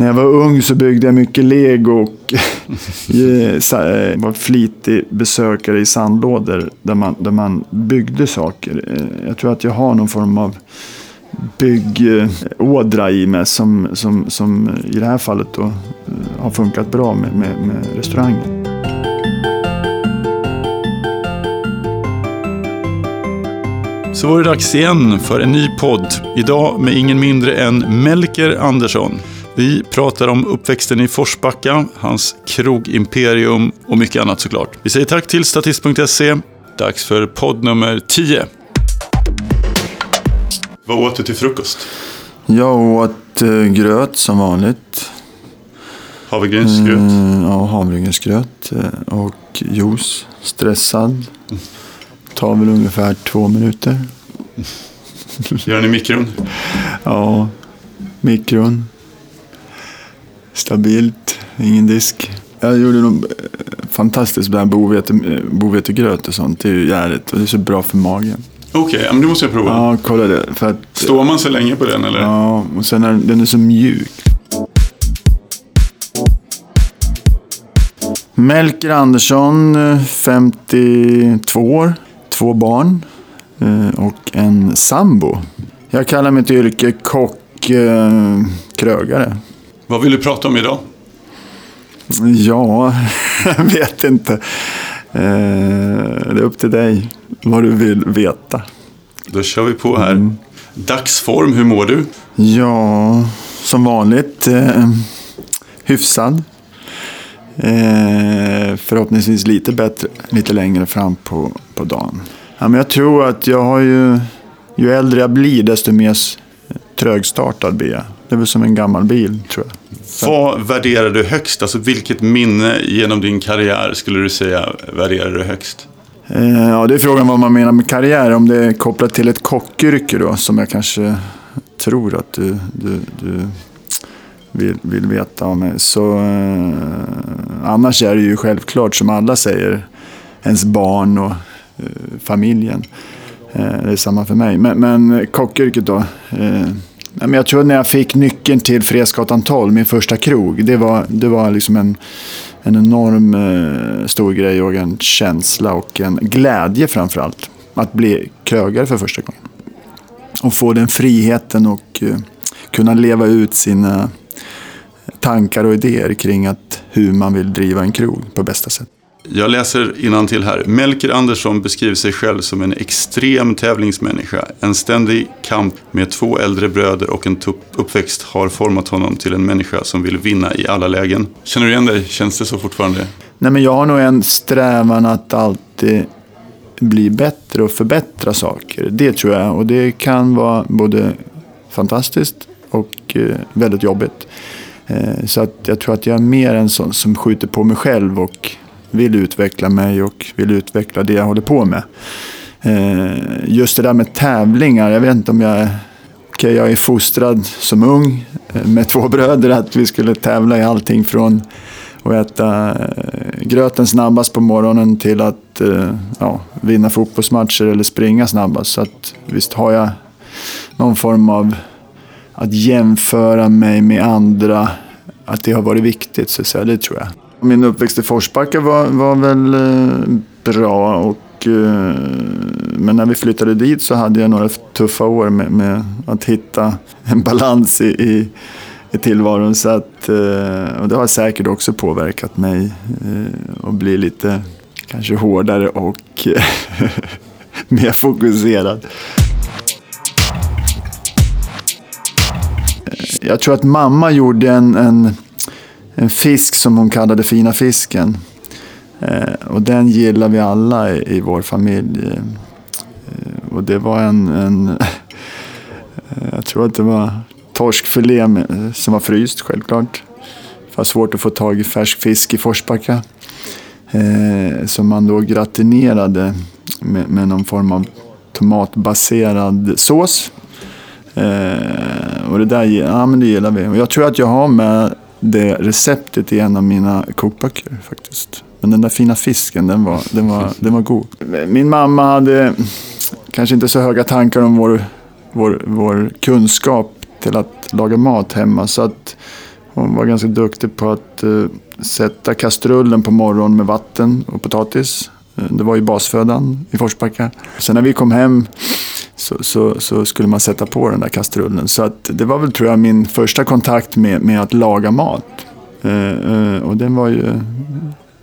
När jag var ung så byggde jag mycket lego och var flitig besökare i sandlådor där man, där man byggde saker. Jag tror att jag har någon form av byggådra i mig som, som, som i det här fallet då har funkat bra med, med, med restaurangen. Så var det dags igen för en ny podd. Idag med ingen mindre än Melker Andersson. Vi pratar om uppväxten i Forsbacka, hans krogimperium och mycket annat såklart. Vi säger tack till statist.se. Dags för podd nummer 10. Vad åt du till frukost? Jag åt eh, gröt som vanligt. Havregrynsgröt? Mm, ja, havregrynsgröt eh, och juice. Stressad. Mm. Tar väl ungefär två minuter. Gör den i mikron? Ja, mikron. Stabilt, ingen disk. Jag gjorde något eh, fantastiskt med bovete, bovetegröt och sånt. Det är ju jävligt och det är så bra för magen. Okej, okay, men det måste jag prova. Ja, kolla det. För att, Står man så länge på den eller? Ja, och sen är den är så mjuk. Melker Andersson, 52 år, två barn eh, och en sambo. Jag kallar mitt yrke kock, eh, krögare. Vad vill du prata om idag? Ja, jag vet inte. Eh, det är upp till dig vad du vill veta. Då kör vi på här. Mm. Dagsform, hur mår du? Ja, som vanligt eh, hyfsad. Eh, förhoppningsvis lite bättre lite längre fram på, på dagen. Ja, men jag tror att jag har ju, ju äldre jag blir desto mer trögstartad blir jag. Det är väl som en gammal bil tror jag. Vad värderar du högst? Alltså vilket minne genom din karriär skulle du säga värderar du högst? Eh, ja, det är frågan vad man menar med karriär. Om det är kopplat till ett kockyrke då, som jag kanske tror att du, du, du vill, vill veta om mig. Så, eh, annars är det ju självklart, som alla säger, ens barn och eh, familjen. Eh, det är samma för mig. Men, men kockyrket då. Jag tror när jag fick nyckeln till Fredsgatan 12, min första krog. Det var, det var liksom en, en enorm eh, stor grej och en känsla och en glädje framförallt. Att bli krögare för första gången. Och få den friheten och eh, kunna leva ut sina tankar och idéer kring att hur man vill driva en krog på bästa sätt. Jag läser till här. Melker Andersson beskriver sig själv som en extrem tävlingsmänniska. En ständig kamp med två äldre bröder och en tuff uppväxt har format honom till en människa som vill vinna i alla lägen. Känner du igen dig? Känns det så fortfarande? Nej, men jag har nog en strävan att alltid bli bättre och förbättra saker. Det tror jag. Och det kan vara både fantastiskt och eh, väldigt jobbigt. Eh, så att jag tror att jag är mer en sån som skjuter på mig själv och vill utveckla mig och vill utveckla det jag håller på med. Eh, just det där med tävlingar, jag vet inte om jag är okay, jag är fostrad som ung eh, med två bröder att vi skulle tävla i allting från att äta eh, gröten snabbast på morgonen till att eh, ja, vinna fotbollsmatcher eller springa snabbast. Så att, visst har jag någon form av att jämföra mig med andra, att det har varit viktigt, så att säga, det tror jag. Min uppväxt i Forsbacka var, var väl eh, bra. Och, eh, men när vi flyttade dit så hade jag några tuffa år med, med att hitta en balans i, i, i tillvaron. Så att, eh, och det har säkert också påverkat mig att bli lite kanske hårdare och mer fokuserad. Jag tror att mamma gjorde en, en en fisk som hon kallade fina fisken. Eh, och den gillar vi alla i, i vår familj. Eh, och det var en, en jag tror att det var torskfilé med, som var fryst självklart. Det var svårt att få tag i färsk fisk i Forsbacka. Eh, som man då gratinerade med, med någon form av tomatbaserad sås. Eh, och det där ja, men det gillar vi. Och jag tror att jag har med det receptet i en av mina kokböcker faktiskt. Men den där fina fisken, den var, den var, den var god. Min mamma hade kanske inte så höga tankar om vår, vår, vår kunskap till att laga mat hemma. Så att Hon var ganska duktig på att uh, sätta kastrullen på morgonen med vatten och potatis. Eh, det var ju basfödan i Forsbacka. Sen när vi kom hem så, så, så, skulle man sätta på den där kastrullen. Så att det var väl tror jag min första kontakt med, med att laga mat. Eh, eh och den var ju,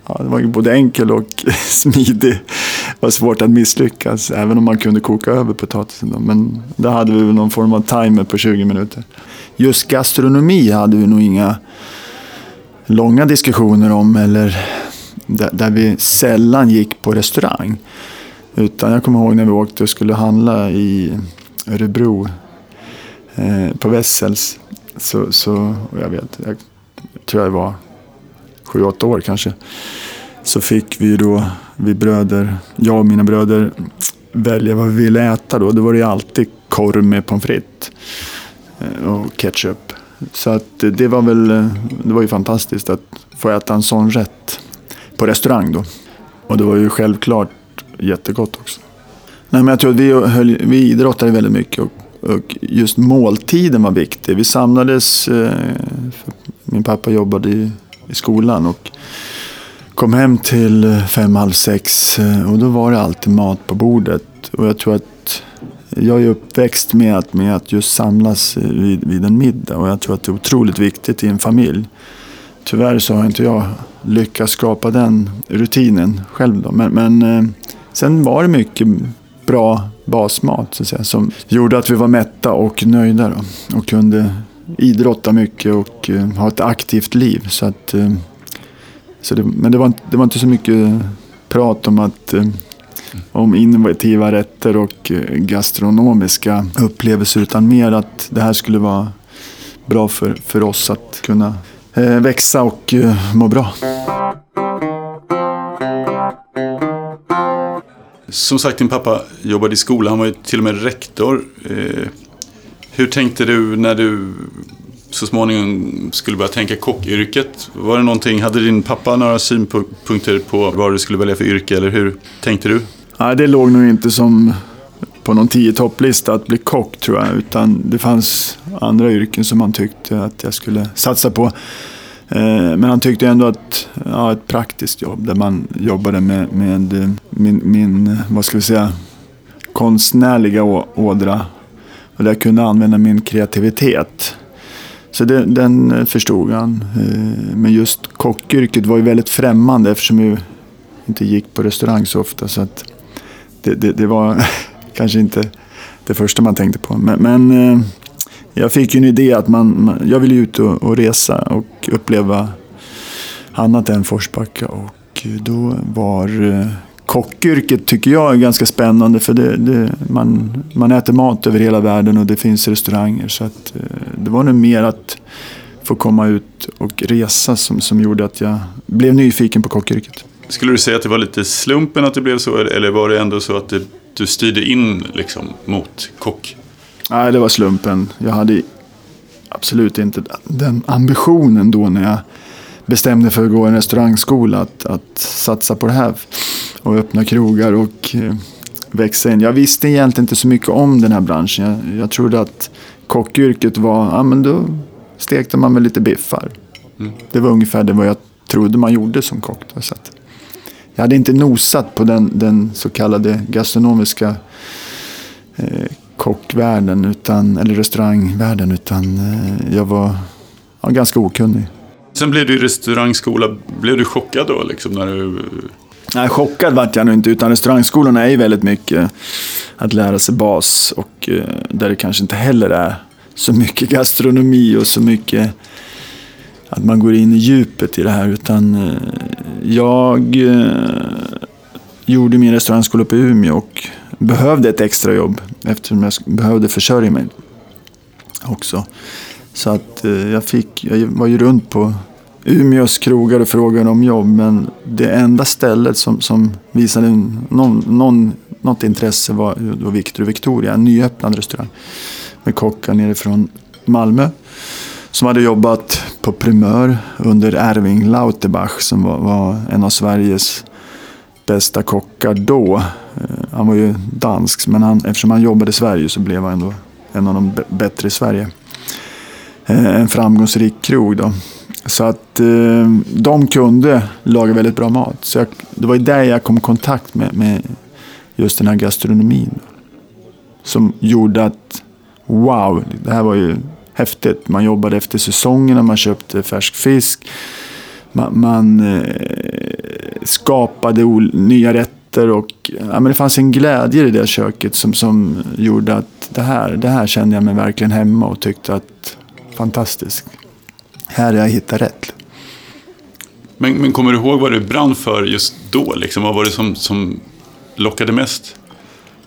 ja, den var ju både enkel och smidig. Det var svårt att misslyckas även om man kunde koka över potatisen. Då. Men då hade vi väl någon form av timer på 20 minuter. Just gastronomi hade vi nog inga långa diskussioner om eller där, där vi sällan gick på restaurang. Utan jag kommer ihåg när vi åkte och skulle handla i Örebro eh, på Wessels. Så, så jag vet, jag tror jag var sju, åtta år kanske. Så fick vi då, vi bröder, jag och mina bröder, välja vad vi ville äta då. Då var det alltid korv med pommes frites eh, och ketchup. Så att det var väl, det var ju fantastiskt att få äta en sån rätt på restaurang då. Och det var ju självklart jättegott också. Nej, men jag tror att vi, höll, vi idrottade väldigt mycket och, och just måltiden var viktig. Vi samlades, eh, min pappa jobbade i, i skolan och kom hem till eh, fem, halv sex eh, och då var det alltid mat på bordet. Och jag tror att jag är uppväxt med att, med att just samlas vid, vid en middag och jag tror att det är otroligt viktigt i en familj. Tyvärr så har inte jag lyckats skapa den rutinen själv. Då. Men, men eh, sen var det mycket bra basmat så att säga, som gjorde att vi var mätta och nöjda då, och kunde idrotta mycket och uh, ha ett aktivt liv. Så att, uh, så det, men det var, det var inte så mycket prat om att uh, om innovativa rätter och gastronomiska upplevelser utan mer att det här skulle vara bra för, för oss att kunna växa och må bra. Som sagt, din pappa jobbade i skolan. Han var ju till och med rektor. Eh, hur tänkte du när du så småningom skulle börja tänka kockyrket? Var det någonting, hade din pappa några synpunkter på vad du skulle välja för yrke eller hur tänkte du? Nej, det låg nog inte som på någon tio topplista att bli kock tror jag. Utan det fanns andra yrken som han tyckte att jag skulle satsa på. Eh, men han tyckte ändå att ja, ett praktiskt jobb där man jobbade med, med eh, min, min, eh, vad ska vi säga, konstnärliga ådra. Och där jag kunde använda min kreativitet. Så det, den förstod han. Men just kockyrket var ju väldigt främmande eftersom jag inte gick på restaurang så ofta. Så att det, det, det var kanske inte det första man tänkte på. Men, men jag fick ju en idé att man, jag ville ut och, och, resa och uppleva annat än Forsbacka. Och då var eh, kockyrket tycker jag ganska spännande för det, det, man, man äter mat över hela världen och det finns restauranger. Så att, eh, det var nog mer att få komma ut och resa som, som gjorde att jag blev nyfiken på kockyrket. Skulle du säga att det var lite slumpen att det blev så eller var det ändå så att det, du styrde in liksom, mot kock? Nej, det var slumpen. Jag hade absolut inte den ambitionen då när jag bestämde för att gå en restaurangskola. Att, att satsa på det här och öppna krogar och eh, växa in. Jag visste egentligen inte så mycket om den här branschen. Jag, jag trodde att kockyrket var, ja men då stekte man med lite biffar. Mm. Det var ungefär det vad jag trodde man gjorde som kock. Då, så jag hade inte nosat på den, den så kallade gastronomiska eh, kockvärlden utan, eller restaurangvärlden utan eh, jag var ja, ganska okunnig. Sen blev du i restaurangskola. Blev du chockad då? Liksom, när du... Nej, chockad vart jag nog inte. Utan restaurangskolorna är ju väldigt mycket att lära sig bas. Och eh, där det kanske inte heller är så mycket gastronomi och så mycket att man går in i djupet i det här. Utan eh, jag gjorde min restaurangskola på Umeå och behövde ett extrajobb eftersom jag behövde försörja mig också. Så att eh, jag, fick, jag var ju runt på Umeås krogar och frågade om jobb men det enda stället som, som visade någon, någon, något intresse var då Victor och Victoria, en nyöppnad restaurang med kockar nerifrån Malmö som hade jobbat på Primör under Erving Lauterbach som var, var en av Sveriges bästa kockar då. Eh, han var ju dansk, men han, eftersom han jobbade i Sverige så blev han ändå en av de bättre i Sverige. Eh, en framgångsrik krog. Då. Så att eh, de kunde laga väldigt bra mat. Så jag, det var ju där jag kom i kontakt med, med just den här gastronomin. Som gjorde att, wow, det här var ju häftigt. Man jobbade efter säsongerna, man köpte färsk fisk. Man, man eh, skapade nya rätter och ja, men det fanns en glädje i det köket som, som gjorde att det här, det här kände jag mig verkligen hemma och tyckte att fantastiskt. Här har jag hittat rätt. Men, men kommer du ihåg vad du brann för just då? Liksom? Vad var det som, som lockade mest?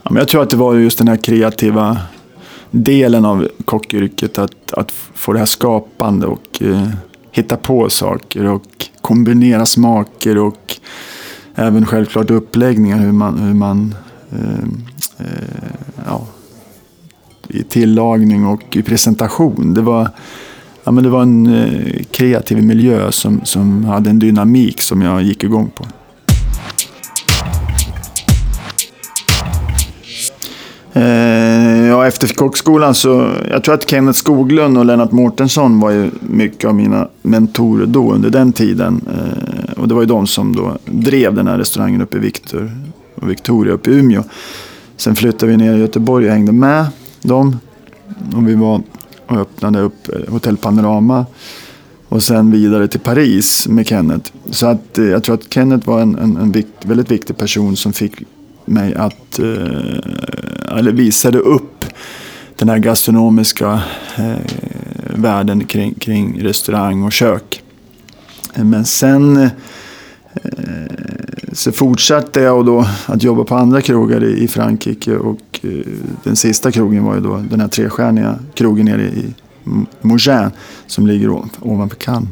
Ja, men jag tror att det var just den här kreativa delen av kockyrket. Att, att få det här skapande och eh, hitta på saker och kombinera smaker och även självklart uppläggningar. Hur man, hur man eh, eh, ja, i tillagning och i presentation. Det var, ja, men det var en eh, kreativ miljö som, som hade en dynamik som jag gick igång på. Eh, ja, efter kockskolan så, jag tror att Kenneth Skoglund och Lennart Mårtensson var ju mycket av mina mentorer då under den tiden. Eh, och det var ju de som då drev den här restaurangen uppe i Victor och Victoria uppe i Umeå. Sen flyttade vi ner i Göteborg och hängde med dem. Och vi var och öppnade upp eh, Hotell Panorama. Och sen vidare till Paris med Kenneth. Så att, eh, jag tror att Kenneth var en, en, en vikt, väldigt viktig person som fick mig att, eh, eller visade upp den här gastronomiska eh, världen kring, kring restaurang och kök. Men sen eh, så fortsatte jag då att jobba på andra krogar i, i Frankrike och eh, den sista krogen var ju då den här trestjärniga krogen nere i Mougin som ligger ovanför Cannes.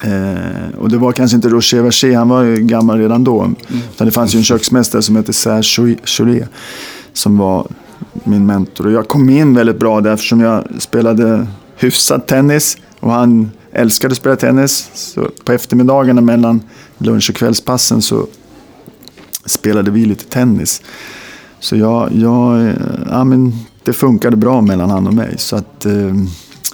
Eh, och det var kanske inte Rocher Verger, han var ju gammal redan då. Mm. det fanns ju en köksmästare som hette Serge Chouret som var min mentor. Och jag kom in väldigt bra där eftersom jag spelade hyfsad tennis och han älskade att spela tennis. Så på eftermiddagarna mellan lunch och kvällspassen så spelade vi lite tennis. Så jag, jag, eh, ja, men det funkade bra mellan han och mig. Så att, eh,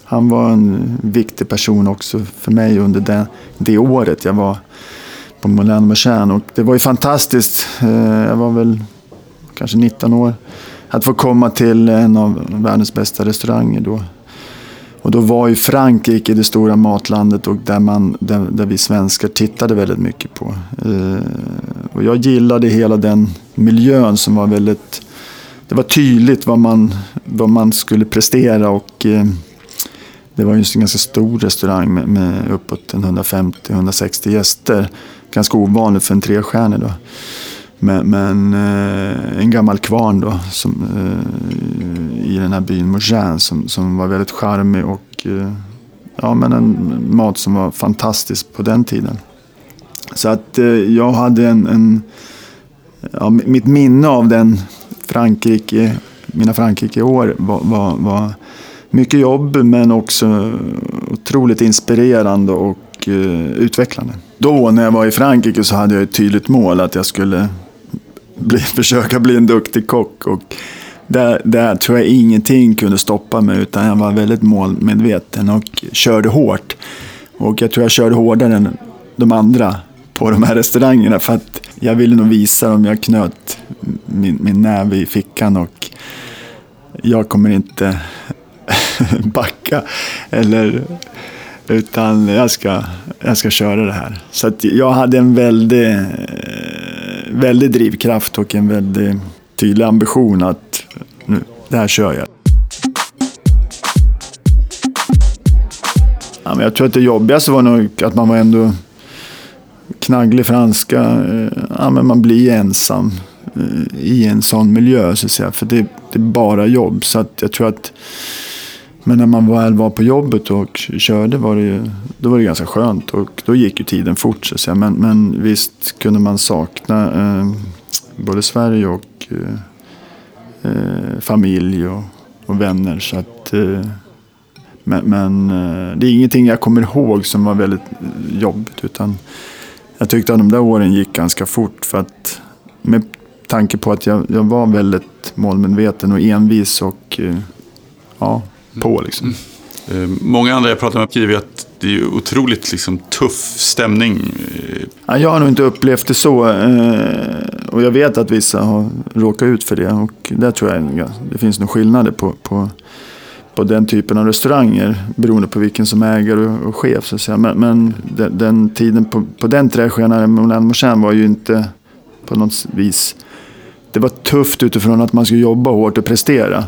han var en viktig person också för mig under det, det året jag var på Moulin Marchand. Och det var ju fantastiskt. Eh, jag var väl kanske 19 år. Att få komma till en av världens bästa restauranger då. Och då var ju Frankrike det stora matlandet och där, man, där, där vi svenskar tittade väldigt mycket på. Eh, och jag gillade hela den miljön som var väldigt... Det var tydligt vad man, vad man skulle prestera och eh, det var ju en ganska stor restaurang med, med uppåt 150-160 gäster. Ganska ovanligt för en trestjärnig då. Men, men eh, en gammal kvarn då som, eh, i den här byn Mougin som, som var väldigt charmig och eh, ja, men en mat som var fantastisk på den tiden. Så att jag hade en, en ja, mitt minne av den Frankrike, mina Frankrike-år var, var, var mycket jobb men också otroligt inspirerande och utvecklande. Då när jag var i Frankrike så hade jag ett tydligt mål att jag skulle bli, försöka bli en duktig kock. Och där, där tror jag ingenting kunde stoppa mig utan jag var väldigt målmedveten och körde hårt. Och jag tror jag körde hårdare än de andra på de här restaurangerna för att jag ville nog visa dem. Jag knöt min, min näve i fickan och jag kommer inte backa. Eller, utan jag ska, jag ska köra det här. Så jag hade en väldig, eh, väldig drivkraft och en väldigt tydlig ambition att nu, det här kör jag. Ja, men jag tror att det jobbigaste var nog att man var ändå knagglig franska. Eh, ja, men man blir ensam eh, i en sån miljö så att säga. För det, det är bara jobb. Så att jag tror att men när man väl var på jobbet och körde var det, ju, då var det ganska skönt. Och då gick ju tiden fort. Så att säga. Men, men visst kunde man sakna eh, både Sverige och eh, eh, familj och, och, vänner. Så att, eh, men, men eh, det är ingenting jag kommer ihåg som var väldigt jobbigt. Utan jag tyckte att de där åren gick ganska fort. För att med tanke på att jag, jag var väldigt målmedveten och envis och eh, ja, på. Liksom. Eh, många andra jag pratar med skriver att det är otroligt liksom, tuff stämning. Ja, jag har nog inte upplevt det så. Eh, och jag vet att vissa har råkat ut för det. Och där tror jag det finns nog skillnader på, på, på den typen av restauranger. Beroende på vilken som ägare och, chef. Så att säga. Men, men den, den, tiden på, på den trädstjärnan, Moulin Mouchin, var ju inte på något vis... Det var tufft utifrån att man skulle jobba hårt och prestera.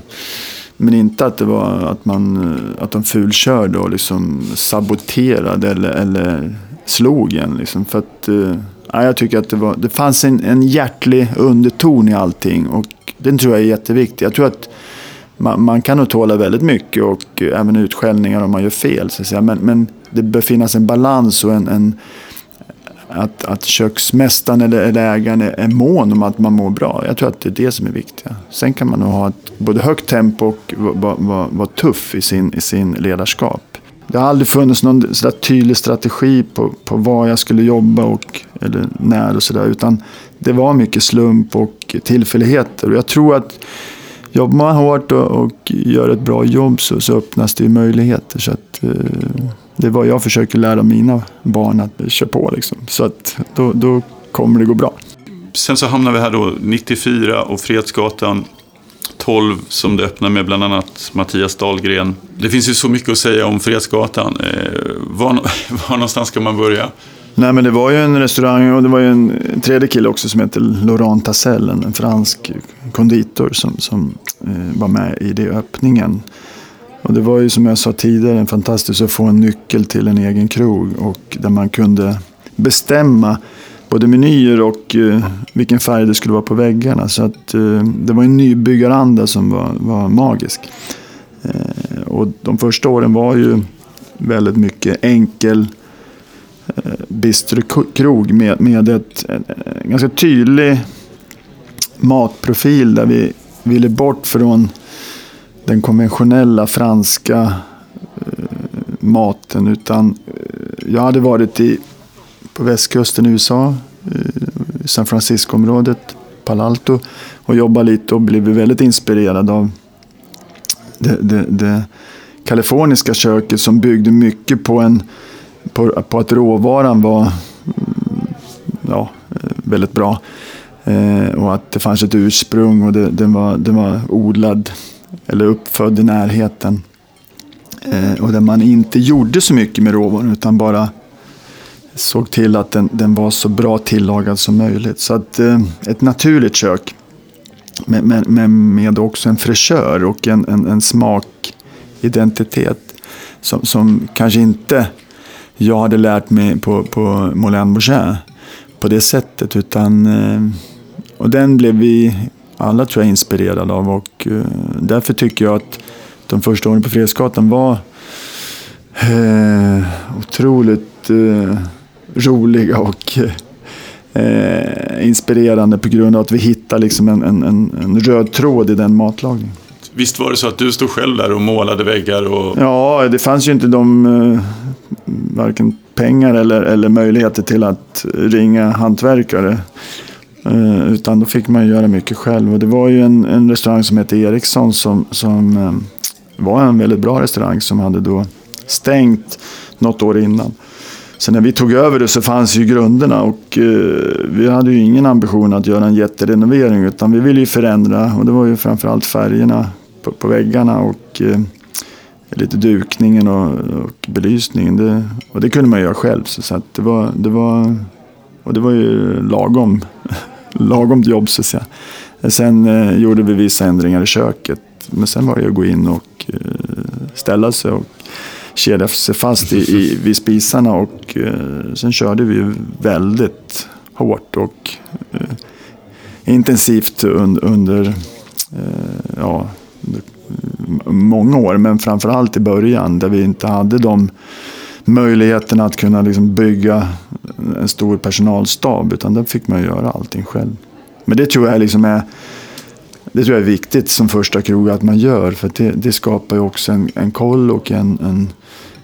Men inte att det var att, man, att de fulkörde och liksom saboterade eller, eller slog en. Liksom. För att, eh, ja, jag tycker att det, var, det fanns en, en hjärtlig underton i allting. Och den tror jag är jätteviktig. Jag tror att man, man kan nog tåla väldigt mycket och även utskällningar om man gör fel. Så att säga. Men, men det bör finnas en balans och en, en att, att köksmästaren eller, eller ägaren är, är mån om att man mår bra. Jag tror att det är det som är viktigt. Sen kan man nog ha ett både högt tempo och vara va, va tuff i sin, i sin ledarskap. Det har aldrig funnits någon sådär tydlig strategi på, på var jag skulle jobba och eller när och sådär. Utan det var mycket slump och tillfälligheter. Och jag tror att jobbar man hårt och, och gör ett bra jobb så, så öppnas det möjligheter. Så att, eh, det är vad jag försöker lära mina barn att köra på. Liksom. Så att då, då kommer det gå bra. Sen så hamnar vi här då 94 och Fredsgatan 12 som det öppnar med bland annat Mattias Dahlgren. Det finns ju så mycket att säga om Fredsgatan. Eh, var, var någonstans ska man börja? Nej men det var ju en restaurang och det var ju en tredje kille också som heter Laurent Tassel, en fransk konditor som, som eh, var med i det öppningen. Och det var ju som jag sa tidigare fantastiskt att få en nyckel till en egen krog och där man kunde bestämma både menyer och eh, vilken färg det skulle vara på väggarna. Så att, eh, det var en nybyggaranda som var, var magisk. Eh, och de första åren var ju väldigt mycket enkel eh, bistrokrog med, med ett, en, en ganska tydlig matprofil där vi ville bort från den konventionella franska eh, maten. Utan eh, jag hade varit i, på västkusten i USA, i San Francisco-området, Palo Alto och jobbat lite och blivit väldigt inspirerad av det, det, det kaliforniska köket som byggde mycket på, en, på, på att råvaran var mm, ja, eh, väldigt bra. Eh, och att det fanns ett ursprung och det, den, var, den var odlad eller uppfödd i närheten. Eh, och där man inte gjorde så mycket med råvaran utan bara såg till att den, den var så bra tillagad som möjligt. Så att, eh, ett naturligt kök. men med, men, med också en fräschör och en, en, en smakidentitet. Som, som kanske inte jag hade lärt mig på, på Moulin Bourget på det sättet. Utan, eh, och den blev vi alla tror jag inspirerade av och uh, därför tycker jag att de första åren på Fredsgatan var uh, otroligt uh, roliga och inspirerande på grund av att vi hittade liksom en, en, en, röd tråd i den matlagningen. Visst var det så att du stod själv där och målade väggar? Och... Ja, det fanns ju inte de varken pengar eller, eller möjligheter till att ringa hantverkare. Eh, utan då fick man göra mycket själv. Och det var ju en, en restaurang som hette Eriksson som, som eh, var en väldigt bra restaurang som hade då stängt något år innan. Så när vi tog över det så fanns ju grunderna och eh, vi hade ju ingen ambition att göra en jätterenovering utan vi ville ju förändra och det var ju framförallt färgerna på, på väggarna och eh, lite dukningen och, och belysningen. Det, och det kunde man göra själv så, så det, var, det, var, och det var ju lagom lagom jobb så att säga. Sen eh, gjorde vi vissa ändringar i köket. Men sen var det att gå in och eh, ställa sig och kedja sig fast i, i, vid spisarna. Och eh, sen körde vi väldigt hårt och eh, intensivt un, under eh, ja, många år. Men framförallt i början där vi inte hade de möjligheterna att kunna liksom bygga en stor personalstab. Utan där fick man göra allting själv. Men det tror jag liksom är, det tror jag är viktigt som första krog att man gör. För det, det, skapar ju också en, en koll och en, en,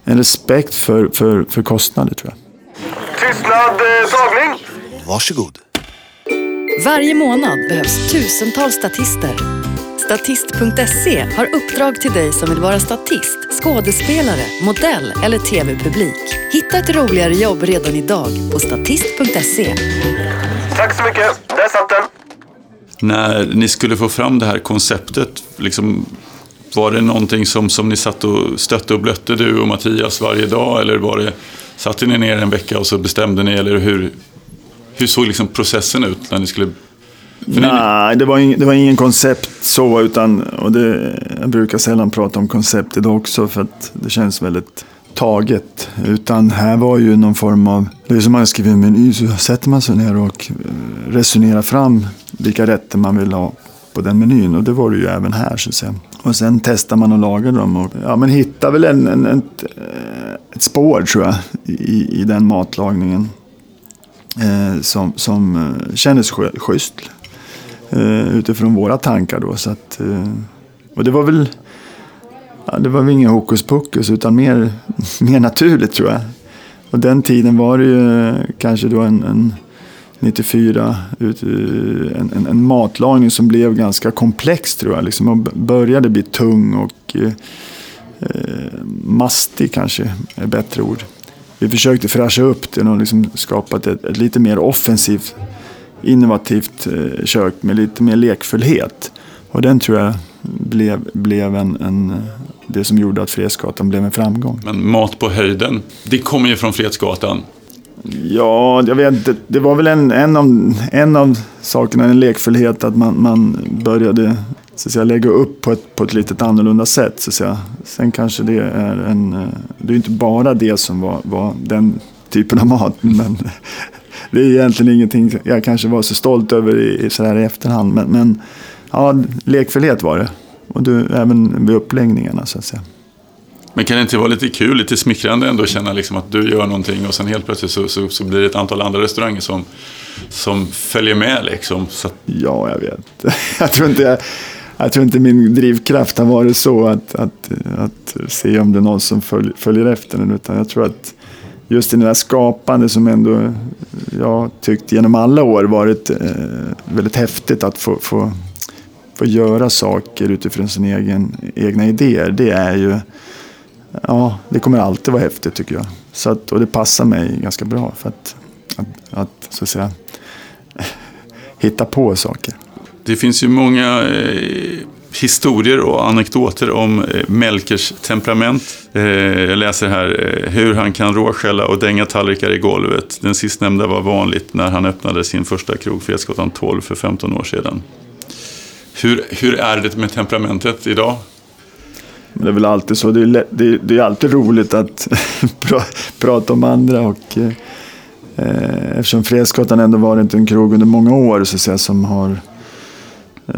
en respekt för, för, för kostnader tror jag. Tystnad, eh, tagning! Varsågod. Varje månad behövs tusentals statister Statist.se har uppdrag till dig som vill vara statist, skådespelare, modell eller tv-publik. Hitta ett roligare jobb redan idag på statist.se. Tack så mycket. Där satt den. När ni skulle få fram det här konceptet, liksom, var det någonting som, som ni satt och stötte och blötte du och Mattias varje dag? Eller var det, satte ni ner en vecka och så bestämde ni? Eller hur, hur såg liksom processen ut när ni skulle... Nej, det var, ing, det var ingen koncept så, utan, och det, jag brukar sällan prata om koncept idag också för att det känns väldigt taget. Utan här var ju någon form av, det är som man skriver en meny, så sätter man sig ner och eh, resonerar fram vilka rätter man vill ha på den menyn. Och det var det ju även här så att säga. Och sen testar man och lagar dem och ja, men hittar väl en, en, ett, eh, ett spår tror jag i, i den matlagningen. Eh, som som eh, kändes schysst eh, utifrån våra tankar då. Så att, eh, och det var väl ja, det var väl ingen hokus pokus utan mer, mer naturligt tror jag. Och den tiden var det ju eh, kanske då en, en 94, ut, eh, en, en, en matlagning som blev ganska komplex tror jag. Liksom, och började bli tung och eh, eh, mastig kanske är bättre ord. Vi försökte fräscha upp den och liksom skapat ett, ett lite mer offensivt, innovativt eh, kök med lite mer lekfullhet. Och den tror jag blev, blev en, en, det som gjorde att Fredsgatan blev en framgång. Men mat på höjden, det kommer ju från Fredsgatan. Ja, jag vet inte. Det var väl en, en, av, en av sakerna, en lekfullhet, att man, man började så att säga, lägga upp på ett, på ett lite annorlunda sätt. Så att säga. Sen kanske det är en... eh, Det är inte bara det som var, var den typen av mat. Men det är egentligen ingenting jag kanske var så stolt över i, så här i efterhand. Men, men ja, lekfullhet var det. Och du, även vid uppläggningarna så att säga. Men kan det inte vara lite kul, lite smickrande ändå att känna liksom att du gör någonting och sen helt plötsligt så, så, så blir det ett antal andra restauranger som, som följer med liksom. Så Ja, jag vet. Jag tror inte, jag, jag tror inte min drivkraft har varit så att, att, att se om det är någon som följ, följer efter den. Utan jag tror att just i det där skapande som ändå jag tyckt genom alla år varit eh, väldigt häftigt att få, få, få göra saker utifrån sina egen, egna idéer. Det är ju, ja, det kommer alltid vara häftigt tycker jag. Så att, och det passar mig ganska bra för att, att, att så att säga hitta på saker. det finns ju många eh, historier och anekdoter om eh, Melkers temperament. Eh, jag läser här eh, hur han kan råskälla och dänga tallrikar i golvet. Den sistnämnda var vanligt när han öppnade sin första krog, Fredsgatan 12, för 15 år sedan. Hur, hur är det med temperamentet idag? Men det är väl alltid så. Det är, lätt, det är, det är alltid roligt att prata om andra. Och, eh, eftersom Fredsgatan ändå varit en krog under många år så att säga, som har Eh,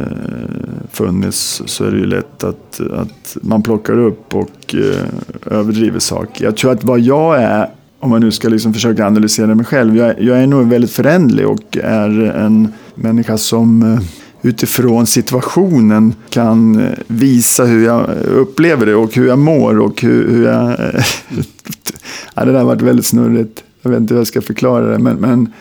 funnits så är det ju lätt att, att man plockar upp och eh, överdriver saker. Jag tror att vad jag är, om man nu ska liksom försöka analysera mig själv, jag, jag är nog väldigt förändlig och är en människa som eh, utifrån situationen kan visa hur jag upplever det och hur jag mår och hur, hur jag... ja, det där har varit väldigt snurrigt. Jag vet inte hur jag ska förklara det, men, men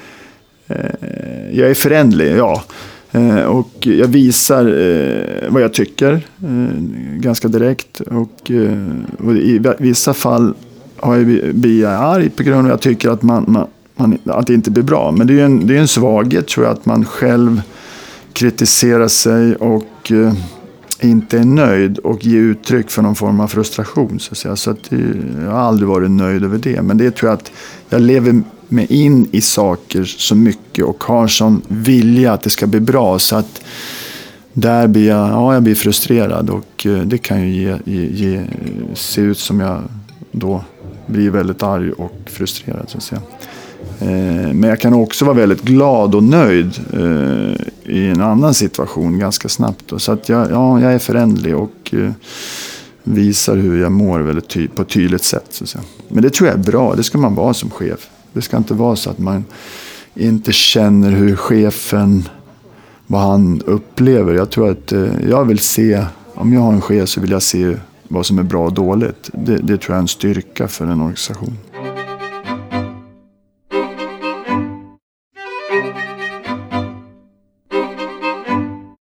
eh, jag är förändlig, ja. Eh, och jag visar eh, vad jag tycker eh, ganska direkt. Och, eh, och i vissa fall har jag, blir jag arg på grund av att jag tycker att, man, man, man, att det inte blir bra. Men det är ju en, det är en svaghet tror jag att man själv kritiserar sig och eh, inte är nöjd och ger uttryck för någon form av frustration. Så att säga. Så att, eh, jag har aldrig varit nöjd över det. Men det tror jag att jag lever mig in i saker så mycket och har sån vilja att det ska bli bra. Så att där blir jag, ja, jag blir frustrerad och eh, det kan ju ge, ge, ge, se ut som jag då blir väldigt arg och frustrerad. Så att säga. Eh, men jag kan också vara väldigt glad och nöjd eh, i en annan situation ganska snabbt. då. Så att jag, ja, jag är förändlig och visar hur jag mår väldigt ty- på ett tydligt sätt. Så att säga. Men det tror jag är bra, det ska man vara som chef. Det ska inte vara så att man inte känner hur chefen, vad han upplever. Jag tror att eh, jag vill se, om jag har en chef så vill jag se vad som är bra och dåligt. Det, det tror jag är en styrka för en organisation.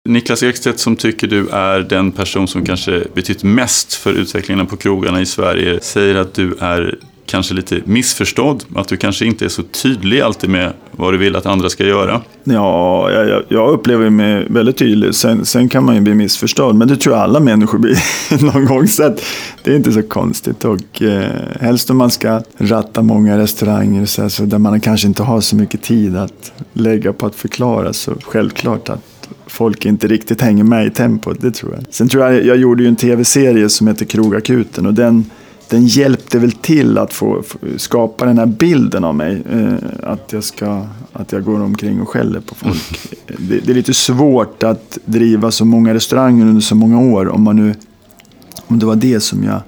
Niklas Ekstedt som tycker du är den person som kanske betytt mest för utvecklingen på krogarna i Sverige säger att du är kanske lite missförstådd. Att du kanske inte är så tydlig alltid med vad du vill att andra ska göra. Ja, jag, jag upplever mig väldigt tydlig. Sen, sen kan man ju bli missförstådd, men det tror jag alla människor blir någon gång. Så att det är inte så konstigt. Och eh, helst om man ska ratta många restauranger så, så där man kanske inte har så mycket tid att lägga på att förklara. Så självklart att folk inte riktigt hänger med i tempot, det tror jag. Sen tror jag, jag gjorde ju en tv-serie som heter Krogakuten och den den hjälpte väl till att få, skapa den här bilden av mig. Eh, att, jag ska, att jag går omkring och skäller på folk. Mm. Det, det, är lite svårt att driva så många restauranger under så många år. Om, man nu, om det var det som jag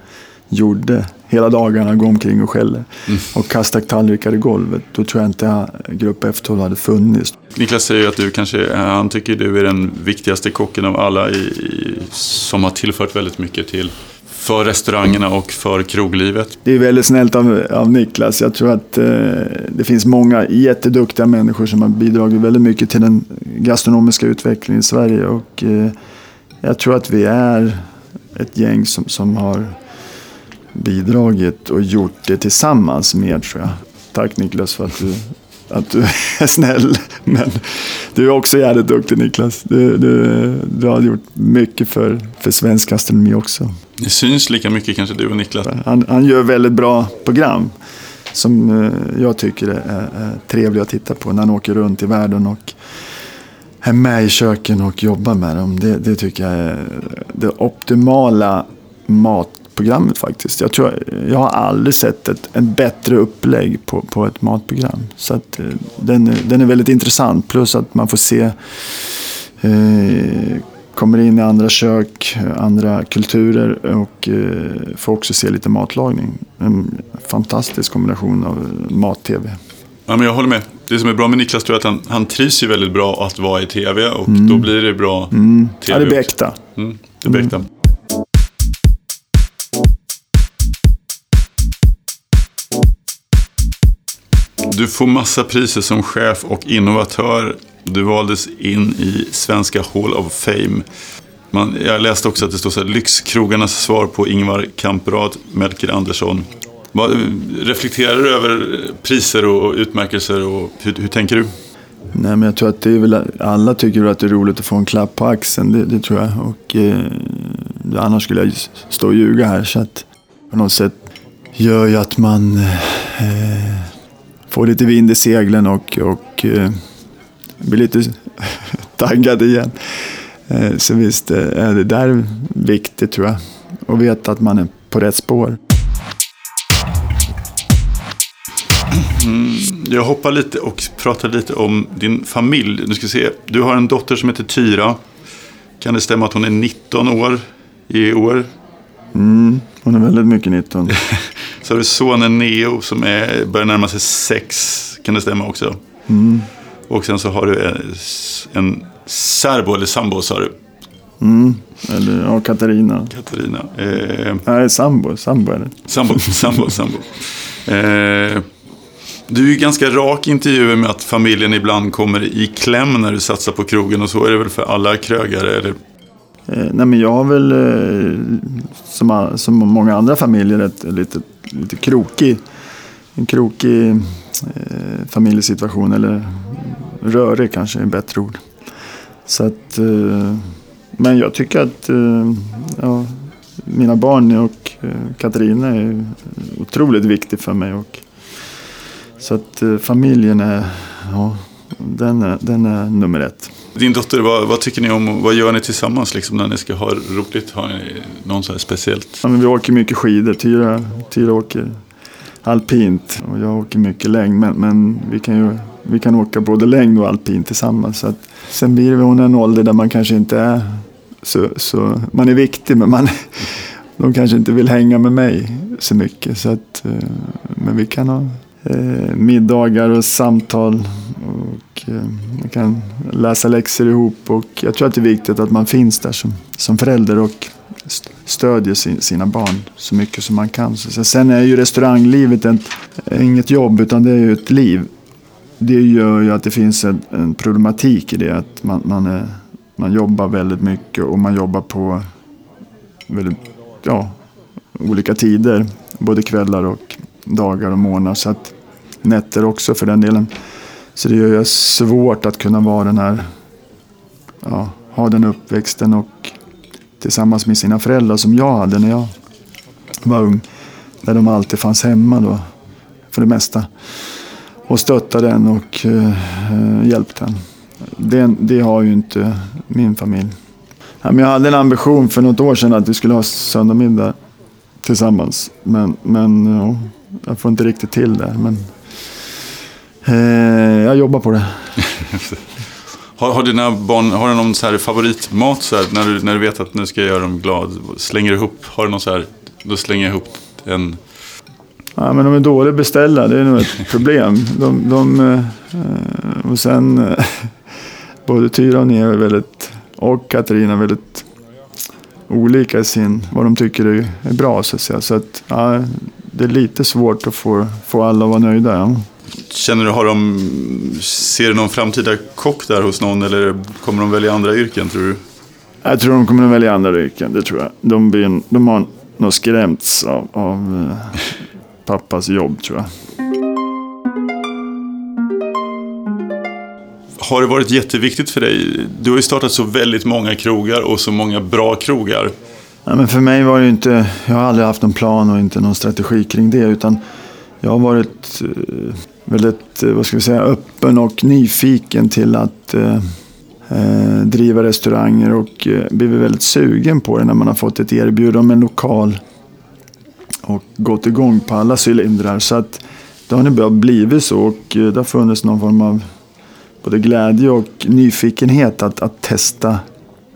gjorde hela dagarna, gå omkring och skälla. Mm. Och kasta tallrikar i golvet. Då tror jag inte Grupp F12 hade funnits. Niklas säger att du kanske, han tycker du är den viktigaste kocken av alla i, som har tillfört väldigt mycket till för restaurangerna och för kroglivet. Det är väldigt snällt av, av Niklas. Jag tror att eh, det finns många jätteduktiga människor som har bidragit väldigt mycket till den gastronomiska utvecklingen i Sverige. Och, eh, jag tror att vi är ett gäng som, som har bidragit och gjort det tillsammans med tror jag. Tack Niklas för att du att du är snäll. Men du är också jävligt duktig Niklas. Du, du, du har gjort mycket för, för svensk gastronomi också. Det syns lika mycket kanske du och Niklas. Han, han gör väldigt bra program. Som eh, jag tycker är, är trevliga att titta på när han åker runt i världen och är med i köken och jobbar med dem. Det, det tycker jag är det optimala mat programmet faktiskt. Jag, tror, jag har aldrig sett ett, ett bättre upplägg på, på ett matprogram. Så att, eh, den, den är väldigt intressant. Plus att man får se eh, kommer in i andra kök, andra kulturer och eh, får också se lite matlagning. En fantastisk kombination av mat-tv. Ja, men jag håller med. Det som är bra med Niklas tror jag att han, han trivs ju väldigt bra att vara i tv och mm. då blir det bra mm. tv. Ja, det blir äkta. Mm, det blir äkta. Mm. Du får massa priser som chef och innovatör. Du valdes in i Svenska Hall of Fame. Man, jag läste också att det står så här, Lyxkrogarnas svar på Ingvar Kamprad, Melker Andersson. Vad, reflekterar du över priser och utmärkelser och hur, hur, tänker du? Nej, men jag tror att det är väl, alla tycker att det är roligt att få en klapp på axeln, det, det tror jag. Och, eh, annars skulle jag stå och ljuga här. Så att på något sätt gör ju att man eh, får lite vind i seglen och, och eh, blir lite taggad igen. Eh, så visst eh, är det där viktigt tror jag. Och veta att man är på rätt spår. Mm, jag hoppar lite och pratar lite om din familj. Du ska se, du har en dotter som heter Tyra. Kan det stämma att hon är 19 år i år? Mm, hon är väldigt mycket 19. så har du sonen Neo som är, börjar närma sig 6. Kan det stämma också? Mm. Och sen så har du en särbo eller sambo sa du? Mm. Eller ja, Katarina. Katarina. Eh, Nej, sambo. Sambo är det. Sambo, sambo, sambo. Eh, du är ju ganska rak i intervjuer med att familjen ibland kommer i kläm när du satsar på krogen och så är det väl för alla krögare? Eller Eh, Eh, nej men jag har väl eh, som, som många andra familjer ett lite, lite krokig, en krokig eh, familjesituation. Eller rörig kanske är ett bättre ord. Så att, eh, men jag tycker att eh, ja, mina barn och eh, Katarina är otroligt viktig för mig. Och, så att eh, familjen är, ja, den är, den är nummer ett. Din dotter, vad, vad, tycker ni om, vad gör ni tillsammans liksom, när ni ska ha roligt? Har ni något så här speciellt? Ja, men vi åker mycket skidor, Tyra, Tyra åker alpint och jag åker mycket längd. Men, men vi, kan ju, vi kan åka både längd och alpint tillsammans. Så att, sen blir det hon en ålder där man kanske inte är så, så man är viktig men man, de kanske inte vill hänga med mig så mycket. Så att, eh, men vi kan ha eh, middagar och samtal och Eh, man kan läsa läxor ihop. Och jag tror att det är viktigt att man finns där som, som förälder och stödjer sin, sina barn så mycket som man kan. Så, sen är ju restauranglivet ett, inget jobb utan det är ju ett liv. Det gör ju att det finns en, en problematik i det. Att man, man är man jobbar väldigt mycket och man jobbar på väldigt, ja, olika tider. Både kvällar och dagar och månader. Så att nätter också för den delen. Så det gör det svårt att kunna vara den här, ja, ha den uppväxten och tillsammans med sina föräldrar som jag hade när jag var ung. Där de alltid fanns hemma då, för det mesta. Och stöttade den och eh, hjälpte den. Det, det har ju inte min familj. Ja, men jag hade en ambition för något år sedan att vi skulle ha söndagsmiddag tillsammans. Men, men ja, jag får inte riktigt till det. Men, jag jobbar på det. Har, har dina barn har du någon så här favoritmat så här, när, du, när du vet att nu ska jag göra dem glad? Slänger du ihop, har du någon så här, då slänger jag ihop en... Ja, men de är dåliga beställare, det är nog ett problem. De, de, eh, och sen, eh, både Tyra och Nea är väldigt, och Katarina är väldigt olika i sin, vad de tycker är bra så att säga. Så att, ja, det är lite svårt att få, få alla att vara nöjda. Ja. Känner du, har de, ser du någon framtida kock där hos någon eller kommer de välja andra yrken tror du? Jag tror de kommer att välja andra yrken, det tror jag. De, blir, de har nog skrämts av, av eh, pappas jobb tror jag. Har det varit jätteviktigt för dig? Du har ju startat så väldigt många krogar och så många bra krogar. Ja, men för mig var det ju inte, jag har aldrig haft någon plan och inte någon strategi kring det. Utan jag har varit eh, väldigt, eh, vad ska vi säga, öppen och nyfiken till att eh, eh driva restauranger och eh, blivit väldigt sugen på det när man har fått ett erbjudande om en lokal och gått igång på alla cylindrar. Så att det har nu blivit så och eh, det har funnits någon form av både glädje och nyfikenhet att, att testa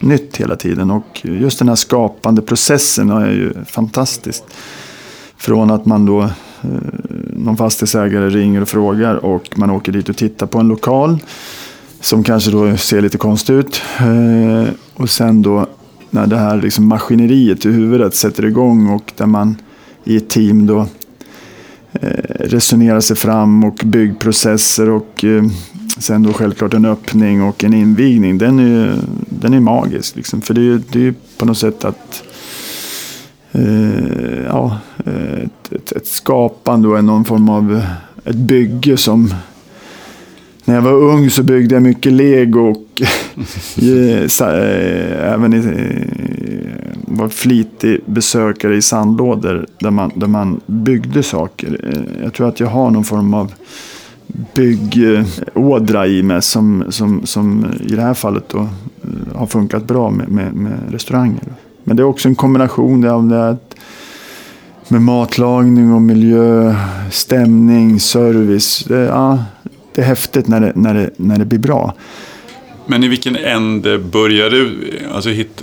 nytt hela tiden. Och just den här skapande processen är ju fantastisk. Från att man då, Eh, någon fastighetsägare ringer och frågar och man åker dit och tittar på en lokal. Som kanske då ser lite konstigt ut. Eh, och sen då när det här liksom maskineriet i huvudet sätter igång och där man i ett team då eh, resonerar sig fram och byggprocesser och sen då självklart en öppning och en invigning. Den är, den är magisk liksom. För det är, det är på något sätt att eh, ja, ett, ett, ett skapande och någon form av ett bygge som när jag var ung så byggde jag mycket lego och även i, var flitig besökare i sandlådor där man, där man byggde saker. Jag tror att jag har någon form av byggådra i mig som, som, som i det här fallet då har funkat bra med, med, med restauranger. Men det är också en kombination av det med matlagning och miljö, stämning, service. Det, ja, det är häftigt när det, när, det, när det blir bra. Men i vilken ände börjar du? Alltså, hit,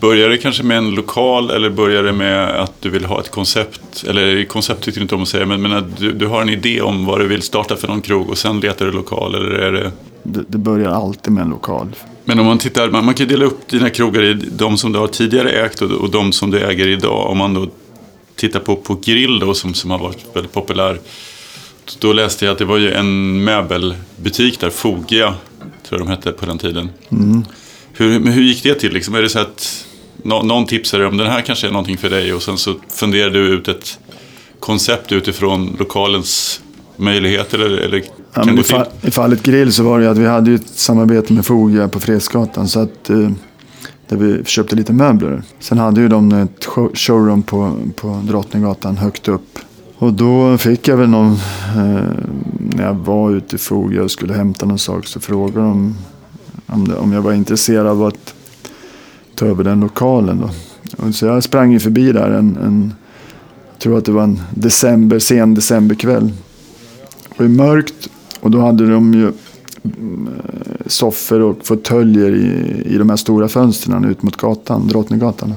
börjar det kanske med en lokal eller börjar det med att du vill ha ett koncept? Eller koncept tycker du inte om att säga, men, men att du, du har en idé om vad du vill starta för någon krog och sen letar du lokal? Eller är det... Det, det börjar alltid med en lokal. Men om man tittar, man, man kan dela upp dina krogar i de som du har tidigare ägt och, och de som du äger idag. Om man då tittar på, på Grill då, som, som har varit väldigt populär. Då läste jag att det var ju en möbelbutik där, Fogia, tror jag de hette på den tiden. Mm. Hur, men hur gick det till? Liksom? Är det så att nå, någon tipsade om den här kanske är någonting för dig och sen så funderar du ut ett koncept utifrån lokalens möjligheter? Eller, eller ja, men i, fall, I fallet Grill så var det att vi hade ett samarbete med Fogia på Fredsgatan. Så att, eh, där vi köpte lite möbler. Sen hade ju de ett showroom på, på Drottninggatan högt upp. Och då fick jag väl någon, eh, när jag var ute i Fogia och skulle hämta någon sak så frågade de om, det, om jag var intresserad av att ta över den lokalen. Då. Och så jag sprang ju förbi där en, en jag tror att det var en december, sen decemberkväll. Det var mörkt och då hade de ju mm, eh, soffor och fåtöljer i, i de här stora fönstren ut mot gatan, Drottninggatan.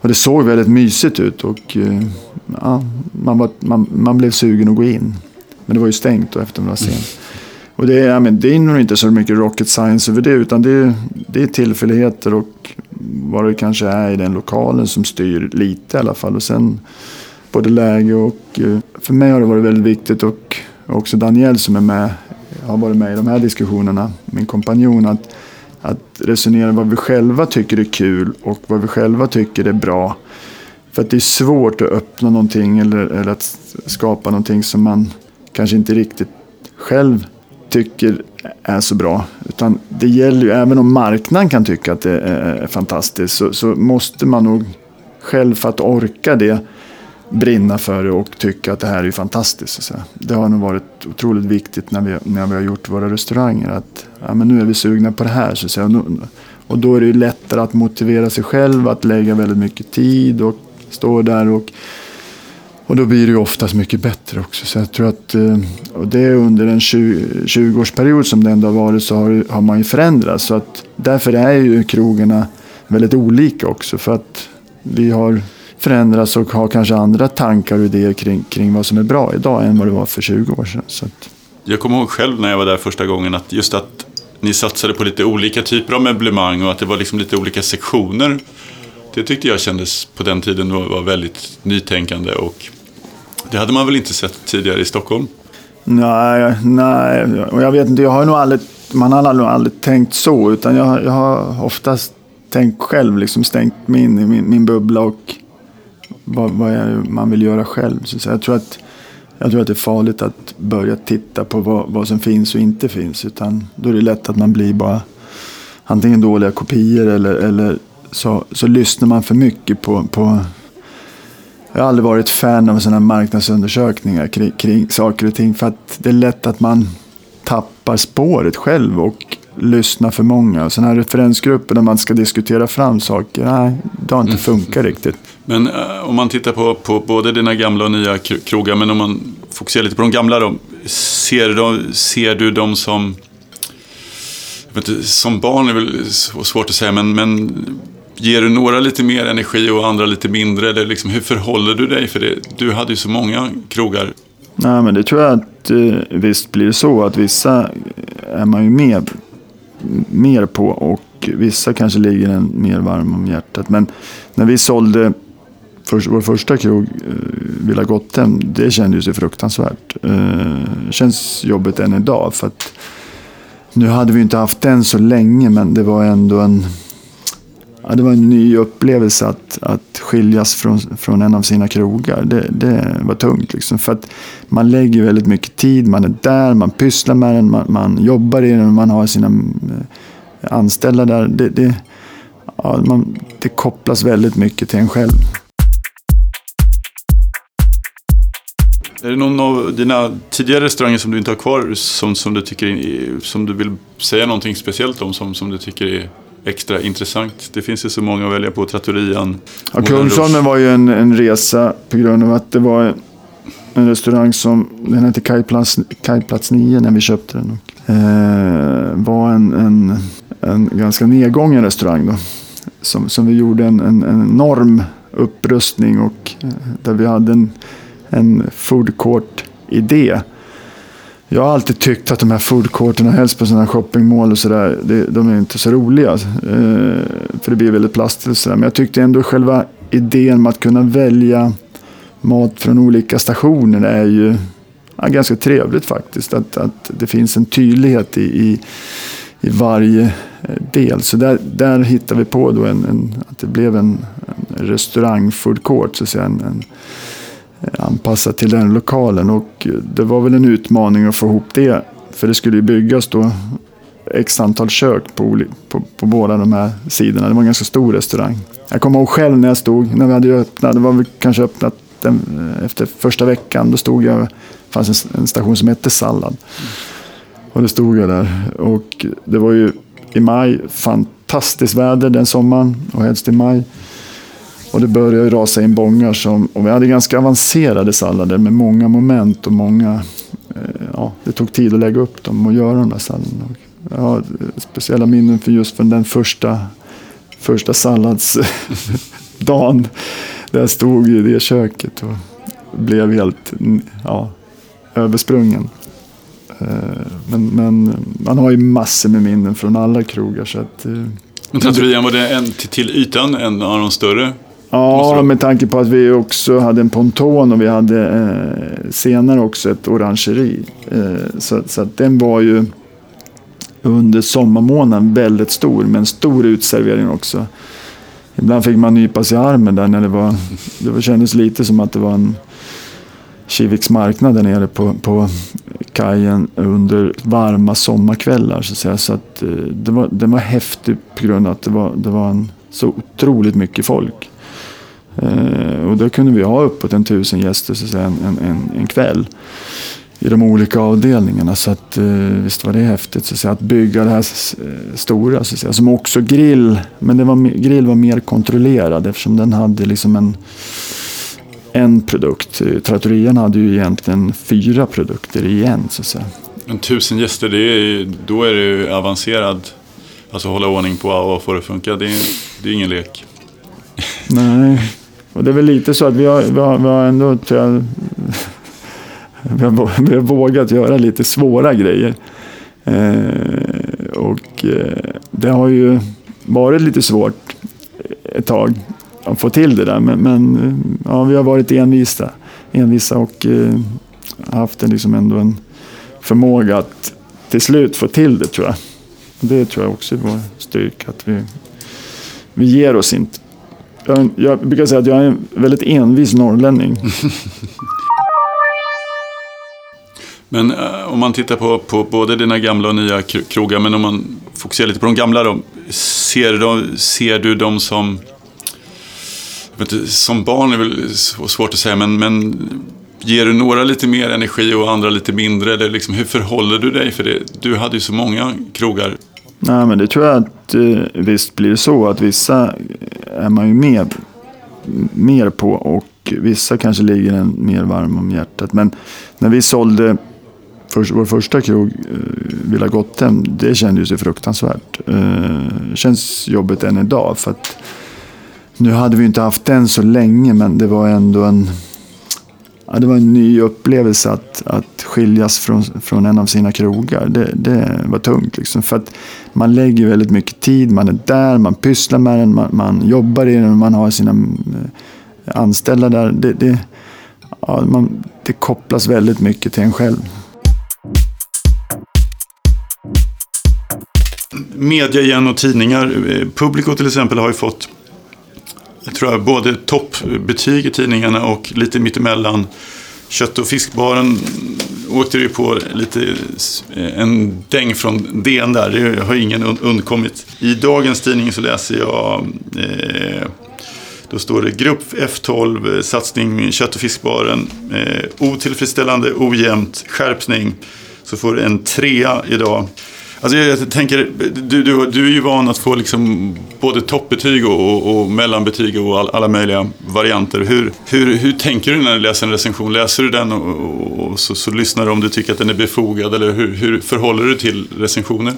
Och det såg väldigt mysigt ut och eh, ja, man, var, man, man blev sugen att gå in. Men det var ju stängt då efter några sen. Mm. Och det, ja, men det är nog inte så mycket rocket science över det utan det, det är tillfälligheter och vad det kanske är i den lokalen som styr lite i alla fall. Och sen både läge och eh, för mig har det varit väldigt viktigt och också Daniel som är med har varit med i de här diskussionerna, min kompanjon, att att resonera vad vi själva tycker är kul och vad vi själva tycker är bra. För att det är svårt att öppna någonting eller, eller att skapa någonting som man kanske inte riktigt själv tycker är så bra. Utan det gäller ju, även om marknaden kan tycka att det är fantastiskt, så, så måste man nog själv för att orka det brinna för det och tycka att det här är fantastiskt. Så det har nog varit otroligt viktigt när vi, när vi har gjort våra restauranger. Att ja, men nu är vi sugna på det här. Så säga. Och då är det ju lättare att motivera sig själv att lägga väldigt mycket tid och stå där och och då blir det ju oftast mycket bättre också. Så jag tror att eh, och det är under en 20-årsperiod som det ändå har varit så har, har man ju förändrats. Så att därför är ju krogarna väldigt olika också. För att vi har förändrats och har kanske andra tankar och idéer kring, kring vad som är bra idag än vad det var för 20 år sedan. Så att... Jag kommer ihåg själv när jag var där första gången att just att ni satsade på lite olika typer av möblemang och att det var liksom lite olika sektioner. Det tyckte jag kändes på den tiden var väldigt nytänkande och det hade man väl inte sett tidigare i Stockholm? Nej, nej. Och jag vet inte, jag har nog aldrig, man har nog aldrig tänkt så. Utan jag, jag har oftast tänkt själv, liksom stängt mig in i min, min bubbla och vad, vad man vill göra själv. Så jag, tror att, jag tror att det är farligt att börja titta på vad, vad som finns och inte finns. Utan då är det lätt att man blir bara antingen dåliga kopior eller, eller så, så lyssnar man för mycket på, på jag har aldrig varit fan av sådana marknadsundersökningar kring, kring saker och ting. För att det är lätt att man tappar spåret själv och lyssnar för många. Sådana här referensgrupper där man ska diskutera fram saker, nej, det har inte mm. funkat riktigt. Men eh, om man tittar på, på både dina gamla och nya krogar, men om man fokuserar lite på de gamla då. Ser, de, ser du dem som, inte, som barn är väl svårt att säga, men, men Ger du några lite mer energi och andra lite mindre? Eller liksom, hur förhåller du dig? För det, du hade ju så många krogar. Nej, men det tror jag att eh, visst blir det så att vissa eh, är man ju med mer på och vissa kanske ligger en mer varm om hjärtat. Men när vi sålde för, vår första krog, eh, Villa Gottem, det kändes ju fruktansvärt. Eh, känns jobbigt än idag. för att Nu hade vi inte haft den så länge men det var ändå en Ja, det var en ny upplevelse att, att skiljas från, från en av sina krogar. Det, det var tungt. Liksom. För att man lägger väldigt mycket tid, man är där, man pysslar med den, man, man jobbar i den, man har sina eh, anställda där. Det, det, ja, man, det kopplas väldigt mycket till en själv. Är det någon av dina tidigare restauranger som du inte har kvar som, som, du, tycker, som du vill säga någonting speciellt om? Som, som du tycker är extra intressant. Det finns ju så många att välja på. Trattorian. Ja, Kungsholmen var ju en, en resa på grund av att det var en restaurang som, den hette Kajplats, Kajplats 9 när vi köpte den. Och, eh, var en, en, en ganska nedgången restaurang då. Som, som vi gjorde en, en, en enorm upprustning och eh, där vi hade en, en food court-idé jag har alltid tyckt att de här food courterna, helst på sådana shoppingmål och sådär, de är inte så roliga. Eh, för det blir väldigt plastigt och sådär. Men jag tyckte ändå själva idén med att kunna välja mat från olika stationer är ju ja, ganska trevligt faktiskt. Att, att det finns en tydlighet i, i, i varje eh, del. Så där, där hittar vi på då en, en, att det blev en, en restaurang food court, så att säga. En, en, anpassat till den lokalen. Och det var väl en utmaning att få ihop det. För det skulle ju byggas då x antal kök på, på, på båda de här sidorna. Det var en ganska stor restaurang. Jag kommer ihåg själv när jag stod, när vi hade öppnat, det var väl kanske öppnat den, efter första veckan. Då stod jag, det fanns en, en station som hette Sallad. Och då stod jag där. Och det var ju i maj, fantastiskt väder den sommaren och helst i maj. Och det började rasa in bångar som, och vi hade ganska avancerade sallader med många moment och många, eh, ja, det tog tid att lägga upp dem och göra de där salladerna. Jag har speciella minnen för just för den första, första salladsdagen. Där jag stod i det köket och blev helt ja, översprungen. Eh, men, men man har ju massor med minnen från alla krogar. Så att, eh, men trattorian, var det en till ytan en av de större? Ja, med tanke på att vi också hade en ponton och vi hade eh, senare också ett orangeri. Eh, så, så att den var ju under sommarmånaden väldigt stor, med en stor utservering också. Ibland fick man nypa sig i armen där när det var, det kändes lite som att det var en Kiviks marknad där nere på, på kajen under varma sommarkvällar. Så att säga. Så att, eh, det, var, det var häftigt på grund av att det var, det var en, så otroligt mycket folk. Eh, och då kunde vi ha uppåt en tusen gäster så säga, en, en, en kväll i de olika avdelningarna. Så att, eh, visst var det häftigt så att, säga, att bygga det här eh, stora. Så att säga. Som också grill, men det var, grill var mer kontrollerad eftersom den hade liksom en, en produkt. Trattorian hade ju egentligen fyra produkter i en. Så att säga. Men tusen gäster, det är, då är det ju avancerad. Alltså hålla ordning på och få det att funka, det är, det är ingen lek. Nej, och det är väl lite så att vi har, vi har, vi har ändå, tror jag, vi har, vi har vågat göra lite svåra grejer. Eh, och eh, det har ju varit lite svårt ett tag att få till det där. Men, men ja, vi har varit envisa, envisa och eh, haft en, liksom ändå en förmåga att till slut få till det tror jag. Det tror jag också är vår styrka. Att vi, vi ger oss inte. Jag, jag brukar säga att jag är en väldigt envis norrlänning. Men eh, om man tittar på, på både dina gamla och nya krogar, men om man fokuserar lite på de gamla då. Ser du, ser du dem som... Inte, som barn är väl svårt att säga, men, men ger du några lite mer energi och andra lite mindre? Eller liksom, hur förhåller du dig? För det, du hade ju så många krogar. Nej, men det tror jag att eh, visst blir det så att vissa är man ju med mer på och vissa kanske ligger en mer varm om hjärtat. Men när vi sålde för, vår första krog, eh, Villa Gotthem, det kändes ju fruktansvärt. Eh, känns jobbigt än idag. För att, nu hade vi inte haft den så länge, men det var ändå en, ja, det var en ny upplevelse att, att skiljas från, från en av sina krogar. Det, det var tungt. Liksom. För att man lägger väldigt mycket tid, man är där, man pysslar med den, man, man jobbar i den, man har sina eh, anställda där. Det, det, ja, man, det kopplas väldigt mycket till en själv. media igen och tidningar. Eh, Publico till exempel har ju fått jag tror jag, både toppbetyg i tidningarna och lite mittemellan. Kött och fiskbaren åkte det ju på lite eh, en däng från DN där. Det har ingen undkommit. I dagens tidning så läser jag eh, då står det Grupp F12, eh, satsning Kött och fiskbaren. Eh, otillfredsställande, ojämnt, skärpning. Så får du en trea idag. Alltså jag tänker, du, du, du är ju van att få liksom både toppbetyg och, och, och mellanbetyg och all, alla möjliga varianter. Hur, hur, hur tänker du när du läser en recension? Läser du den och, och så, så, lyssnar du om du tycker att den är befogad? Eller hur, hur förhåller du till recensioner?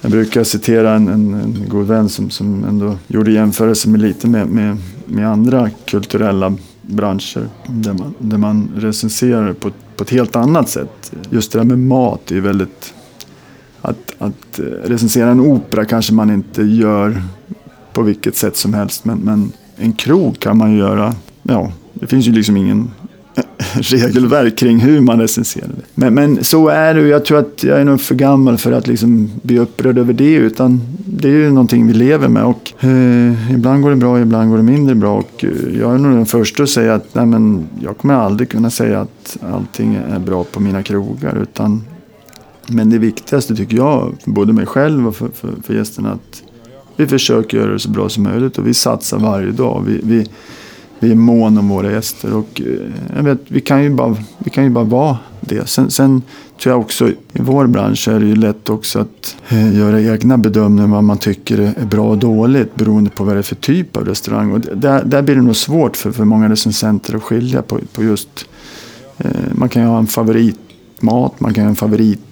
Jag brukar citera en, en, en god vän som, som ändå gjorde jämförelse med lite med, med, med andra kulturella branscher där man, där man recenserar på, på ett helt annat sätt. Just det där med mat är väldigt att, att eh, recensera en opera kanske man inte gör på vilket sätt som helst. Men, men en krog kan man ju göra. Ja, det finns ju liksom ingen regelverk kring hur man recenserar det. Men, men så är det Jag tror att jag är nog för gammal för att liksom bli upprörd över det. Utan det är ju någonting vi lever med. Och, eh, ibland går det bra, ibland går det mindre bra. Och eh, jag är nog den första att säga att nej, men jag kommer aldrig kunna säga att allting är bra på mina krogar. Utan men det viktigaste tycker jag, för både mig själv och för, för, för gästerna, att vi försöker göra det så bra som möjligt och vi satsar varje dag. Vi, vi, vi är måna om våra gäster och eh, jag vet, vi, kan ju bara, vi kan ju bara vara det. Sen, sen tror jag också i vår bransch är det ju lätt också att eh, göra egna bedömningar vad man tycker är bra och dåligt beroende på vad det är för typ av restaurang. Och där, där blir det nog svårt för, för många recensenter att skilja på, på just eh, man kan ju ha en favoritmat, man kan ha en favorit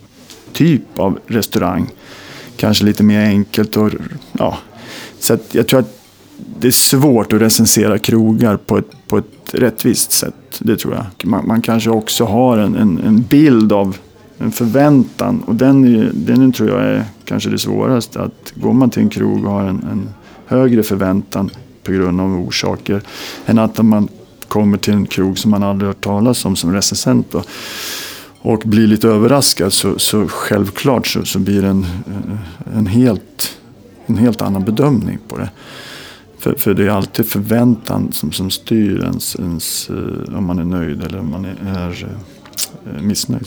typ av restaurang. Kanske lite mer enkelt och ja. Så jag tror att det är svårt att recensera krogar på ett, på ett rättvist sätt. Det tror jag. Man, man kanske också har en, en, en, bild av en förväntan och den, är, den tror jag är kanske det svåraste. Att går man till en krog och har en, en högre förväntan på grund av orsaker än att man kommer till en krog som man aldrig hört talas om som recensent. Då och blir lite överraskad så, så självklart så, så blir det en, en, helt, en helt annan bedömning på det. För, för det är alltid förväntan som, som styr ens, ens, eh, om man är nöjd eller om man är, är eh, missnöjd.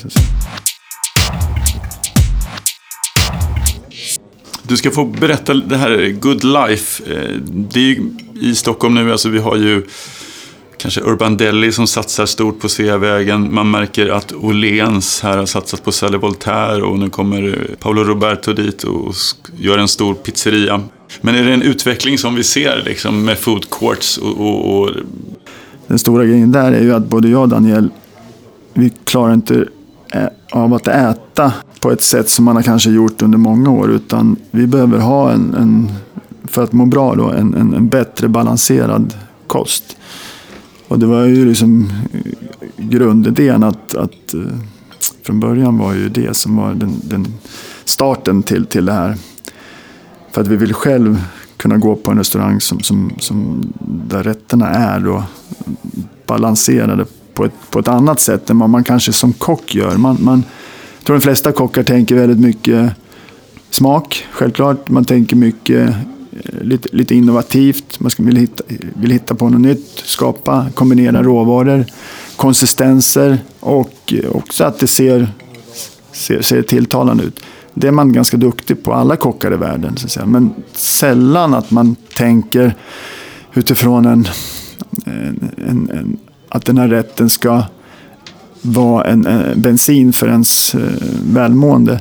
Du ska få berätta det här Good Life. Eh, det är ju i Stockholm nu, alltså vi har ju kanske Urban Deli som satsar stort på Sveavägen. Man märker att Åhléns här har satsat på Salle Voltaire och nu kommer eh, Paolo Roberto dit och gör en stor pizzeria. Men är det en utveckling som vi ser liksom, med food courts och, och, och Den stora grejen där är ju att både jag och Daniel, vi klarar inte eh, av att äta på ett sätt som man har kanske gjort under många år. Utan vi behöver ha en, en för att må bra då, en, en, en bättre balanserad kost. Och det var ju liksom eh, grundidén att, att eh, från början var ju det som var den, den starten till, till det här. För att vi vill själv kunna gå på en restaurang som, som, som där rätterna är då balanserade på ett, på ett annat sätt än vad man kanske som kock gör. Man, man, jag tror de flesta kockar tänker väldigt mycket smak, självklart. Man tänker mycket lite, lite innovativt. Man ska vill hitta, vill hitta på något nytt, skapa, kombinera råvaror, konsistenser och också att det ser, ser, ser tilltalande ut. Det är man ganska duktig på, alla kockar i världen. Så att säga. Men sällan att man tänker utifrån en, en, en, en att den här rätten ska vara en, en bensin för ens eh, välmående.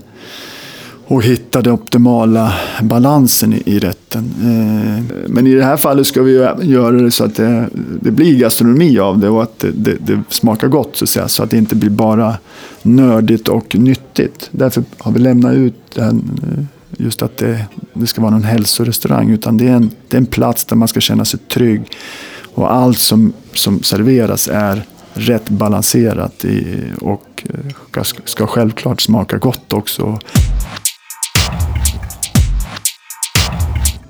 Och hitta den optimala balansen i, rätten. Eh, men i det här fallet ska vi göra det så att det, det blir gastronomi av det och att det, det, det smakar gott så att säga. Så att det inte blir bara nördigt och nyttigt. Därför har vi lämnat ut den, eh, just att det, det ska vara någon hälsorestaurang. Utan det är, en, det är en plats där man ska känna sig trygg. Och allt som, som serveras är rätt balanserat i, och eh, ska, ska självklart smaka gott också.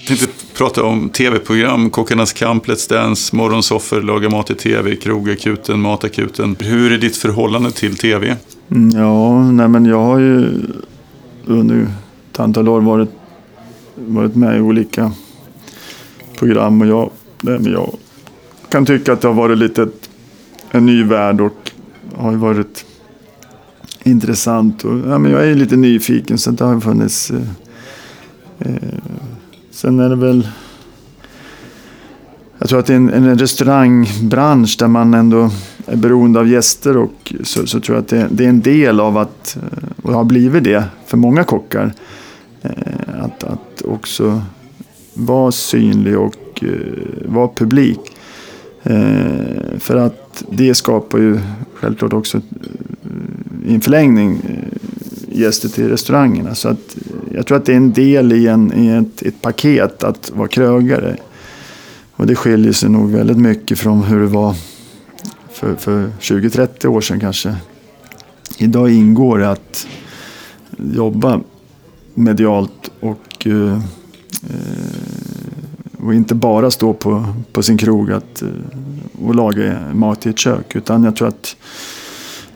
Tänkte prata om tv-program, Kockarnas kamp, Let's Dance, Morgonsoffer, Laga mat i tv, Krogakuten, Matakuten. Hur är ditt förhållande till tv? Mm, ja, nej men jag har ju under ett antal år varit, varit med i olika program och jag, nej men jag kan tycka att det har varit lite ett, en ny värld och har ju varit intressant. Och, ja, men jag är ju lite nyfiken så det har funnits eh, eh, Sen är det väl jag tror att i en, en restaurangbransch där man ändå är beroende av gäster och så, så tror jag att det, det är en del av att, eh, och har blivit det för många kockar, eh, att, att också vara synlig och eh, vara publik. För att det skapar ju självklart också i en förlängning gäster till restaurangerna. Så att jag tror att det är en del i, en, i ett, ett paket att vara krögare. Och det skiljer sig nog väldigt mycket från hur det var för, för 20-30 år sedan kanske. Idag ingår det att jobba medialt och, eh, och inte bara stå på, på sin krog att, eh, och laga mat i ett kök. Utan jag tror att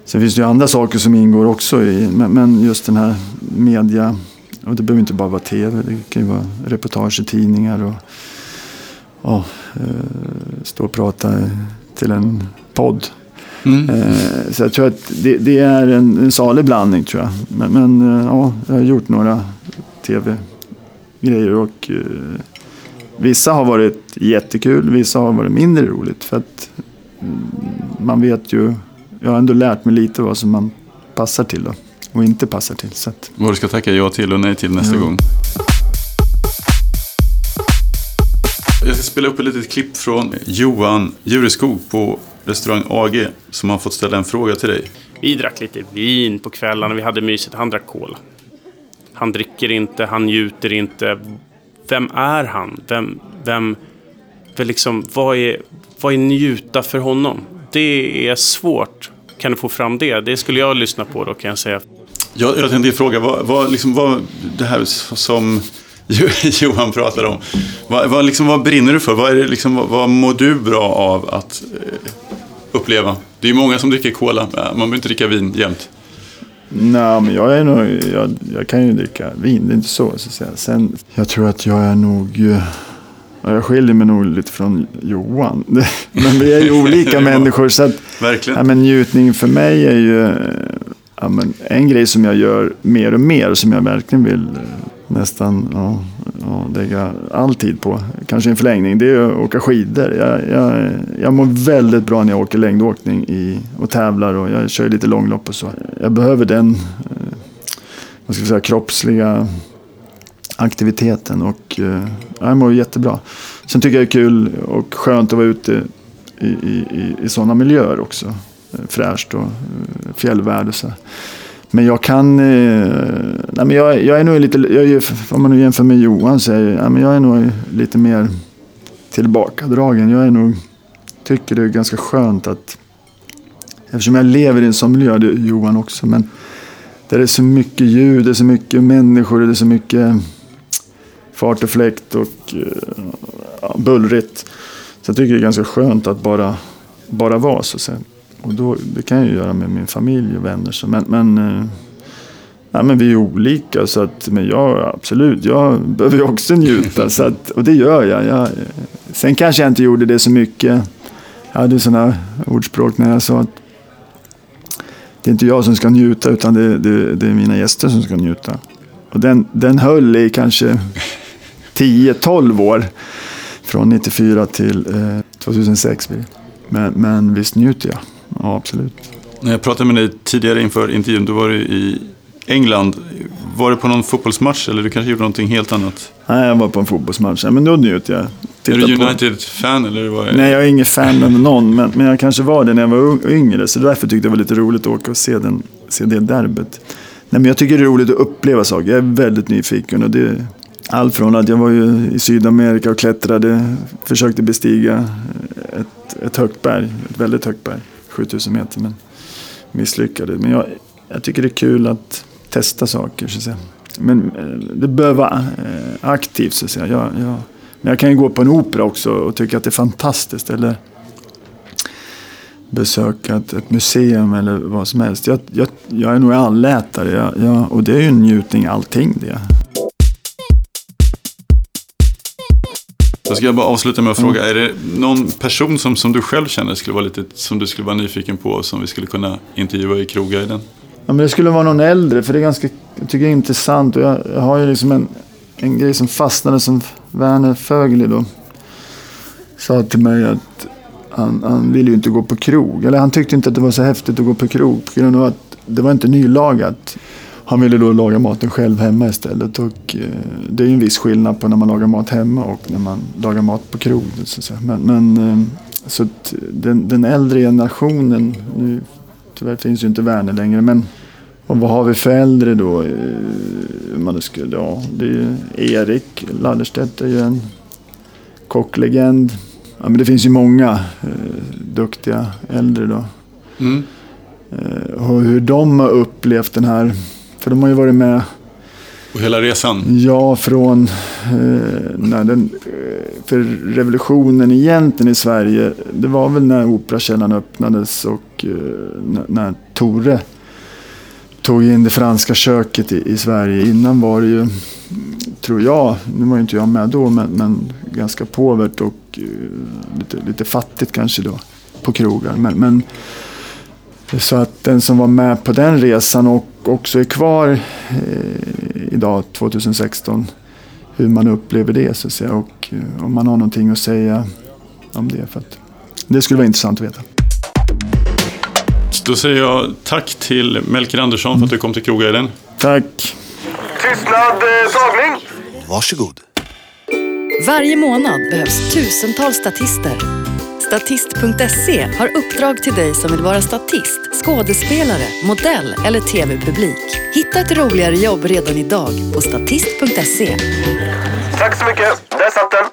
Sen finns det ju andra saker som ingår också i, men, men just den här media, och det behöver inte bara vara tv, det kan ju vara reportage i tidningar och, eh, stå och prata till en podd. Eh, så jag tror att det, det är en, en salig blandning tror jag. Men, men eh, ja, jag har gjort några tv-grejer och eh, vissa har varit jättekul, vissa har varit mindre roligt. För att mm, man vet ju, jag har ändå lärt mig lite vad som man passar till då, och inte passar till. Så att, Vad du ska tacka ja till och nej till nästa Ja. gång. Jag ska spela upp ett litet klipp från Johan Jureskog på restaurang AG som har fått ställa en fråga till dig. Vi drack lite vin på kvällarna, vi hade mysigt. Han drack cola. Han dricker inte, han njuter inte. Vem är han? Vem, vem, vem liksom, vad är, vad är njuta för honom? Det är svårt. Kan du få fram det? Det skulle jag lyssna på då kan jag säga. Jag, jag tänkte fråga, vad, vad, liksom, vad det här som Johan pratar om. Vad, vad, liksom, vad brinner du för? Vad, är det, liksom, vad, vad mår du bra av att eh, uppleva? Det är ju många som dricker cola, man behöver inte dricka vin jämt. Nej, men jag är nog, jag, jag kan ju dricka vin, det är inte så. så att säga. Sen, jag tror att jag är nog, eh, ja, jag skiljer mig nog lite från Johan. Men vi är ju olika människor. Så att, Verkligen. ja, men njutning för mig är ju ja, men en grej som jag gör mer och mer, som jag verkligen vill eh, nästan ja, ja, lägga all tid på, kanske en förlängning, det är att åka skidor. Jag, jag, jag mår väldigt bra när jag åker längdåkning i, och tävlar och jag kör lite långlopp och så. Jag behöver den eh, vad ska jag säga, kroppsliga aktiviteten och eh, jag mår jättebra. Sen tycker jag det är kul och skönt att vara ute i, i, i, i sådana miljöer också. Fräscht och eh, fjällvärd fjällvärld och så. Men jag kan, eh, nej men jag, jag är nog lite, jag är, om man nu jämför med Johan så är jag, men jag är nog lite mer tillbakadragen. Jag är nog, tycker det är ganska skönt att, eftersom jag lever i en sån miljö, det är Johan också, men där det är så mycket ljud, det är så mycket människor, det är så mycket fart och fläkt och eh, ja, bullrigt. Så jag tycker det är ganska skönt att bara, bara vara så. att säga. Och då, det kan jag ju göra med min familj och vänner. Så, men, men, eh, ja, men vi är olika. Så att, men jag, absolut, jag behöver också njuta. så att, och det gör jag. jag. Sen kanske jag inte gjorde det så mycket. Jag hade sådana ordspråk när jag sa att det är inte jag som ska njuta utan det, det, det är mina gäster som ska njuta. Och den, den höll i kanske 10-12 år. Från 94 till eh, 2006 blir det. Men, men visst njuter jag. Ja, absolut. När jag pratade med dig tidigare inför intervjun, då var du i England. Var det på någon fotbollsmatch eller du kanske gjorde någonting helt annat? Nej, jag var på en fotbollsmatch. Men då njuter jag. Är du United-fan eller var det... Nej, jag är ingen fan av någon, men, men jag kanske var det när jag var yngre. Så därför tyckte jag det var lite roligt att åka och se, den, se det derbyt. Nej, men jag tycker det är roligt att uppleva saker. Jag är väldigt nyfiken. Och det, allt från att jag var ju i Sydamerika och klättrade, försökte bestiga ett, ett högt berg, ett väldigt högt berg, 7000 meter, men misslyckades. Men jag, jag tycker det är kul att testa saker, så att säga. Men eh, det bör vara eh, aktivt, så att säga. Jag, jag, men jag kan ju gå på en opera också och tycka att det är fantastiskt. Eller besöka ett, ett museum eller vad som helst. Jag, jag, jag är nog allätare jag, jag, och det är ju en njutning allting det. Jag ska bara avsluta med att fråga, är det någon person som, som du själv känner skulle vara lite, som du skulle vara nyfiken på och som vi skulle kunna intervjua i Krogguiden? Ja, men det skulle vara någon äldre för det är ganska, jag tycker det är intressant. Och jag, jag har ju liksom en, en grej som fastnade som Werner Fögli då sa till mig att han, han ville ju inte gå på krog. Eller han tyckte inte att det var så häftigt att gå på krog på grund av att det var inte nylagat. Han ville då laga maten själv hemma istället. Och, eh, det är ju en viss skillnad på när man lagar mat hemma och när man lagar mat på krog. Så. Men, men, eh, så den, den äldre generationen, nu tyvärr finns ju inte Werner längre, men och vad har vi för äldre då? Eh, Man skulle, ja, det är Erik Ladderstedt är ju en kocklegend. Ja, men det finns ju många eh, duktiga äldre då. Mm. Eh, och hur de har upplevt den här, för de har ju varit med Och hela resan? Ja, från eh, när den, eh, för revolutionen egentligen i Sverige. Det var väl när Operakällaren öppnades och eh, när, när Tore tog in det franska köket i, i Sverige. Innan var det ju, tror jag, nu var ju inte jag med då, men, men ganska påvert och eh, lite, lite fattigt kanske då på krogar. Men, men så att den som var med på den resan och också är kvar eh, idag 2016 hur man upplever det så att säga och eh, om man har någonting att säga om det. För att det skulle vara intressant att veta. Då säger jag tack till Melker Andersson för att du kom till Krogguiden. Tack! Tystnad, eh, tagning! Varsågod. Varje månad behövs tusentals statister. Statist.se har uppdrag till dig som vill vara statist, skådespelare, modell eller tv-publik. Hitta ett roligare jobb redan idag på statist.se. Tack så mycket. Där satt den.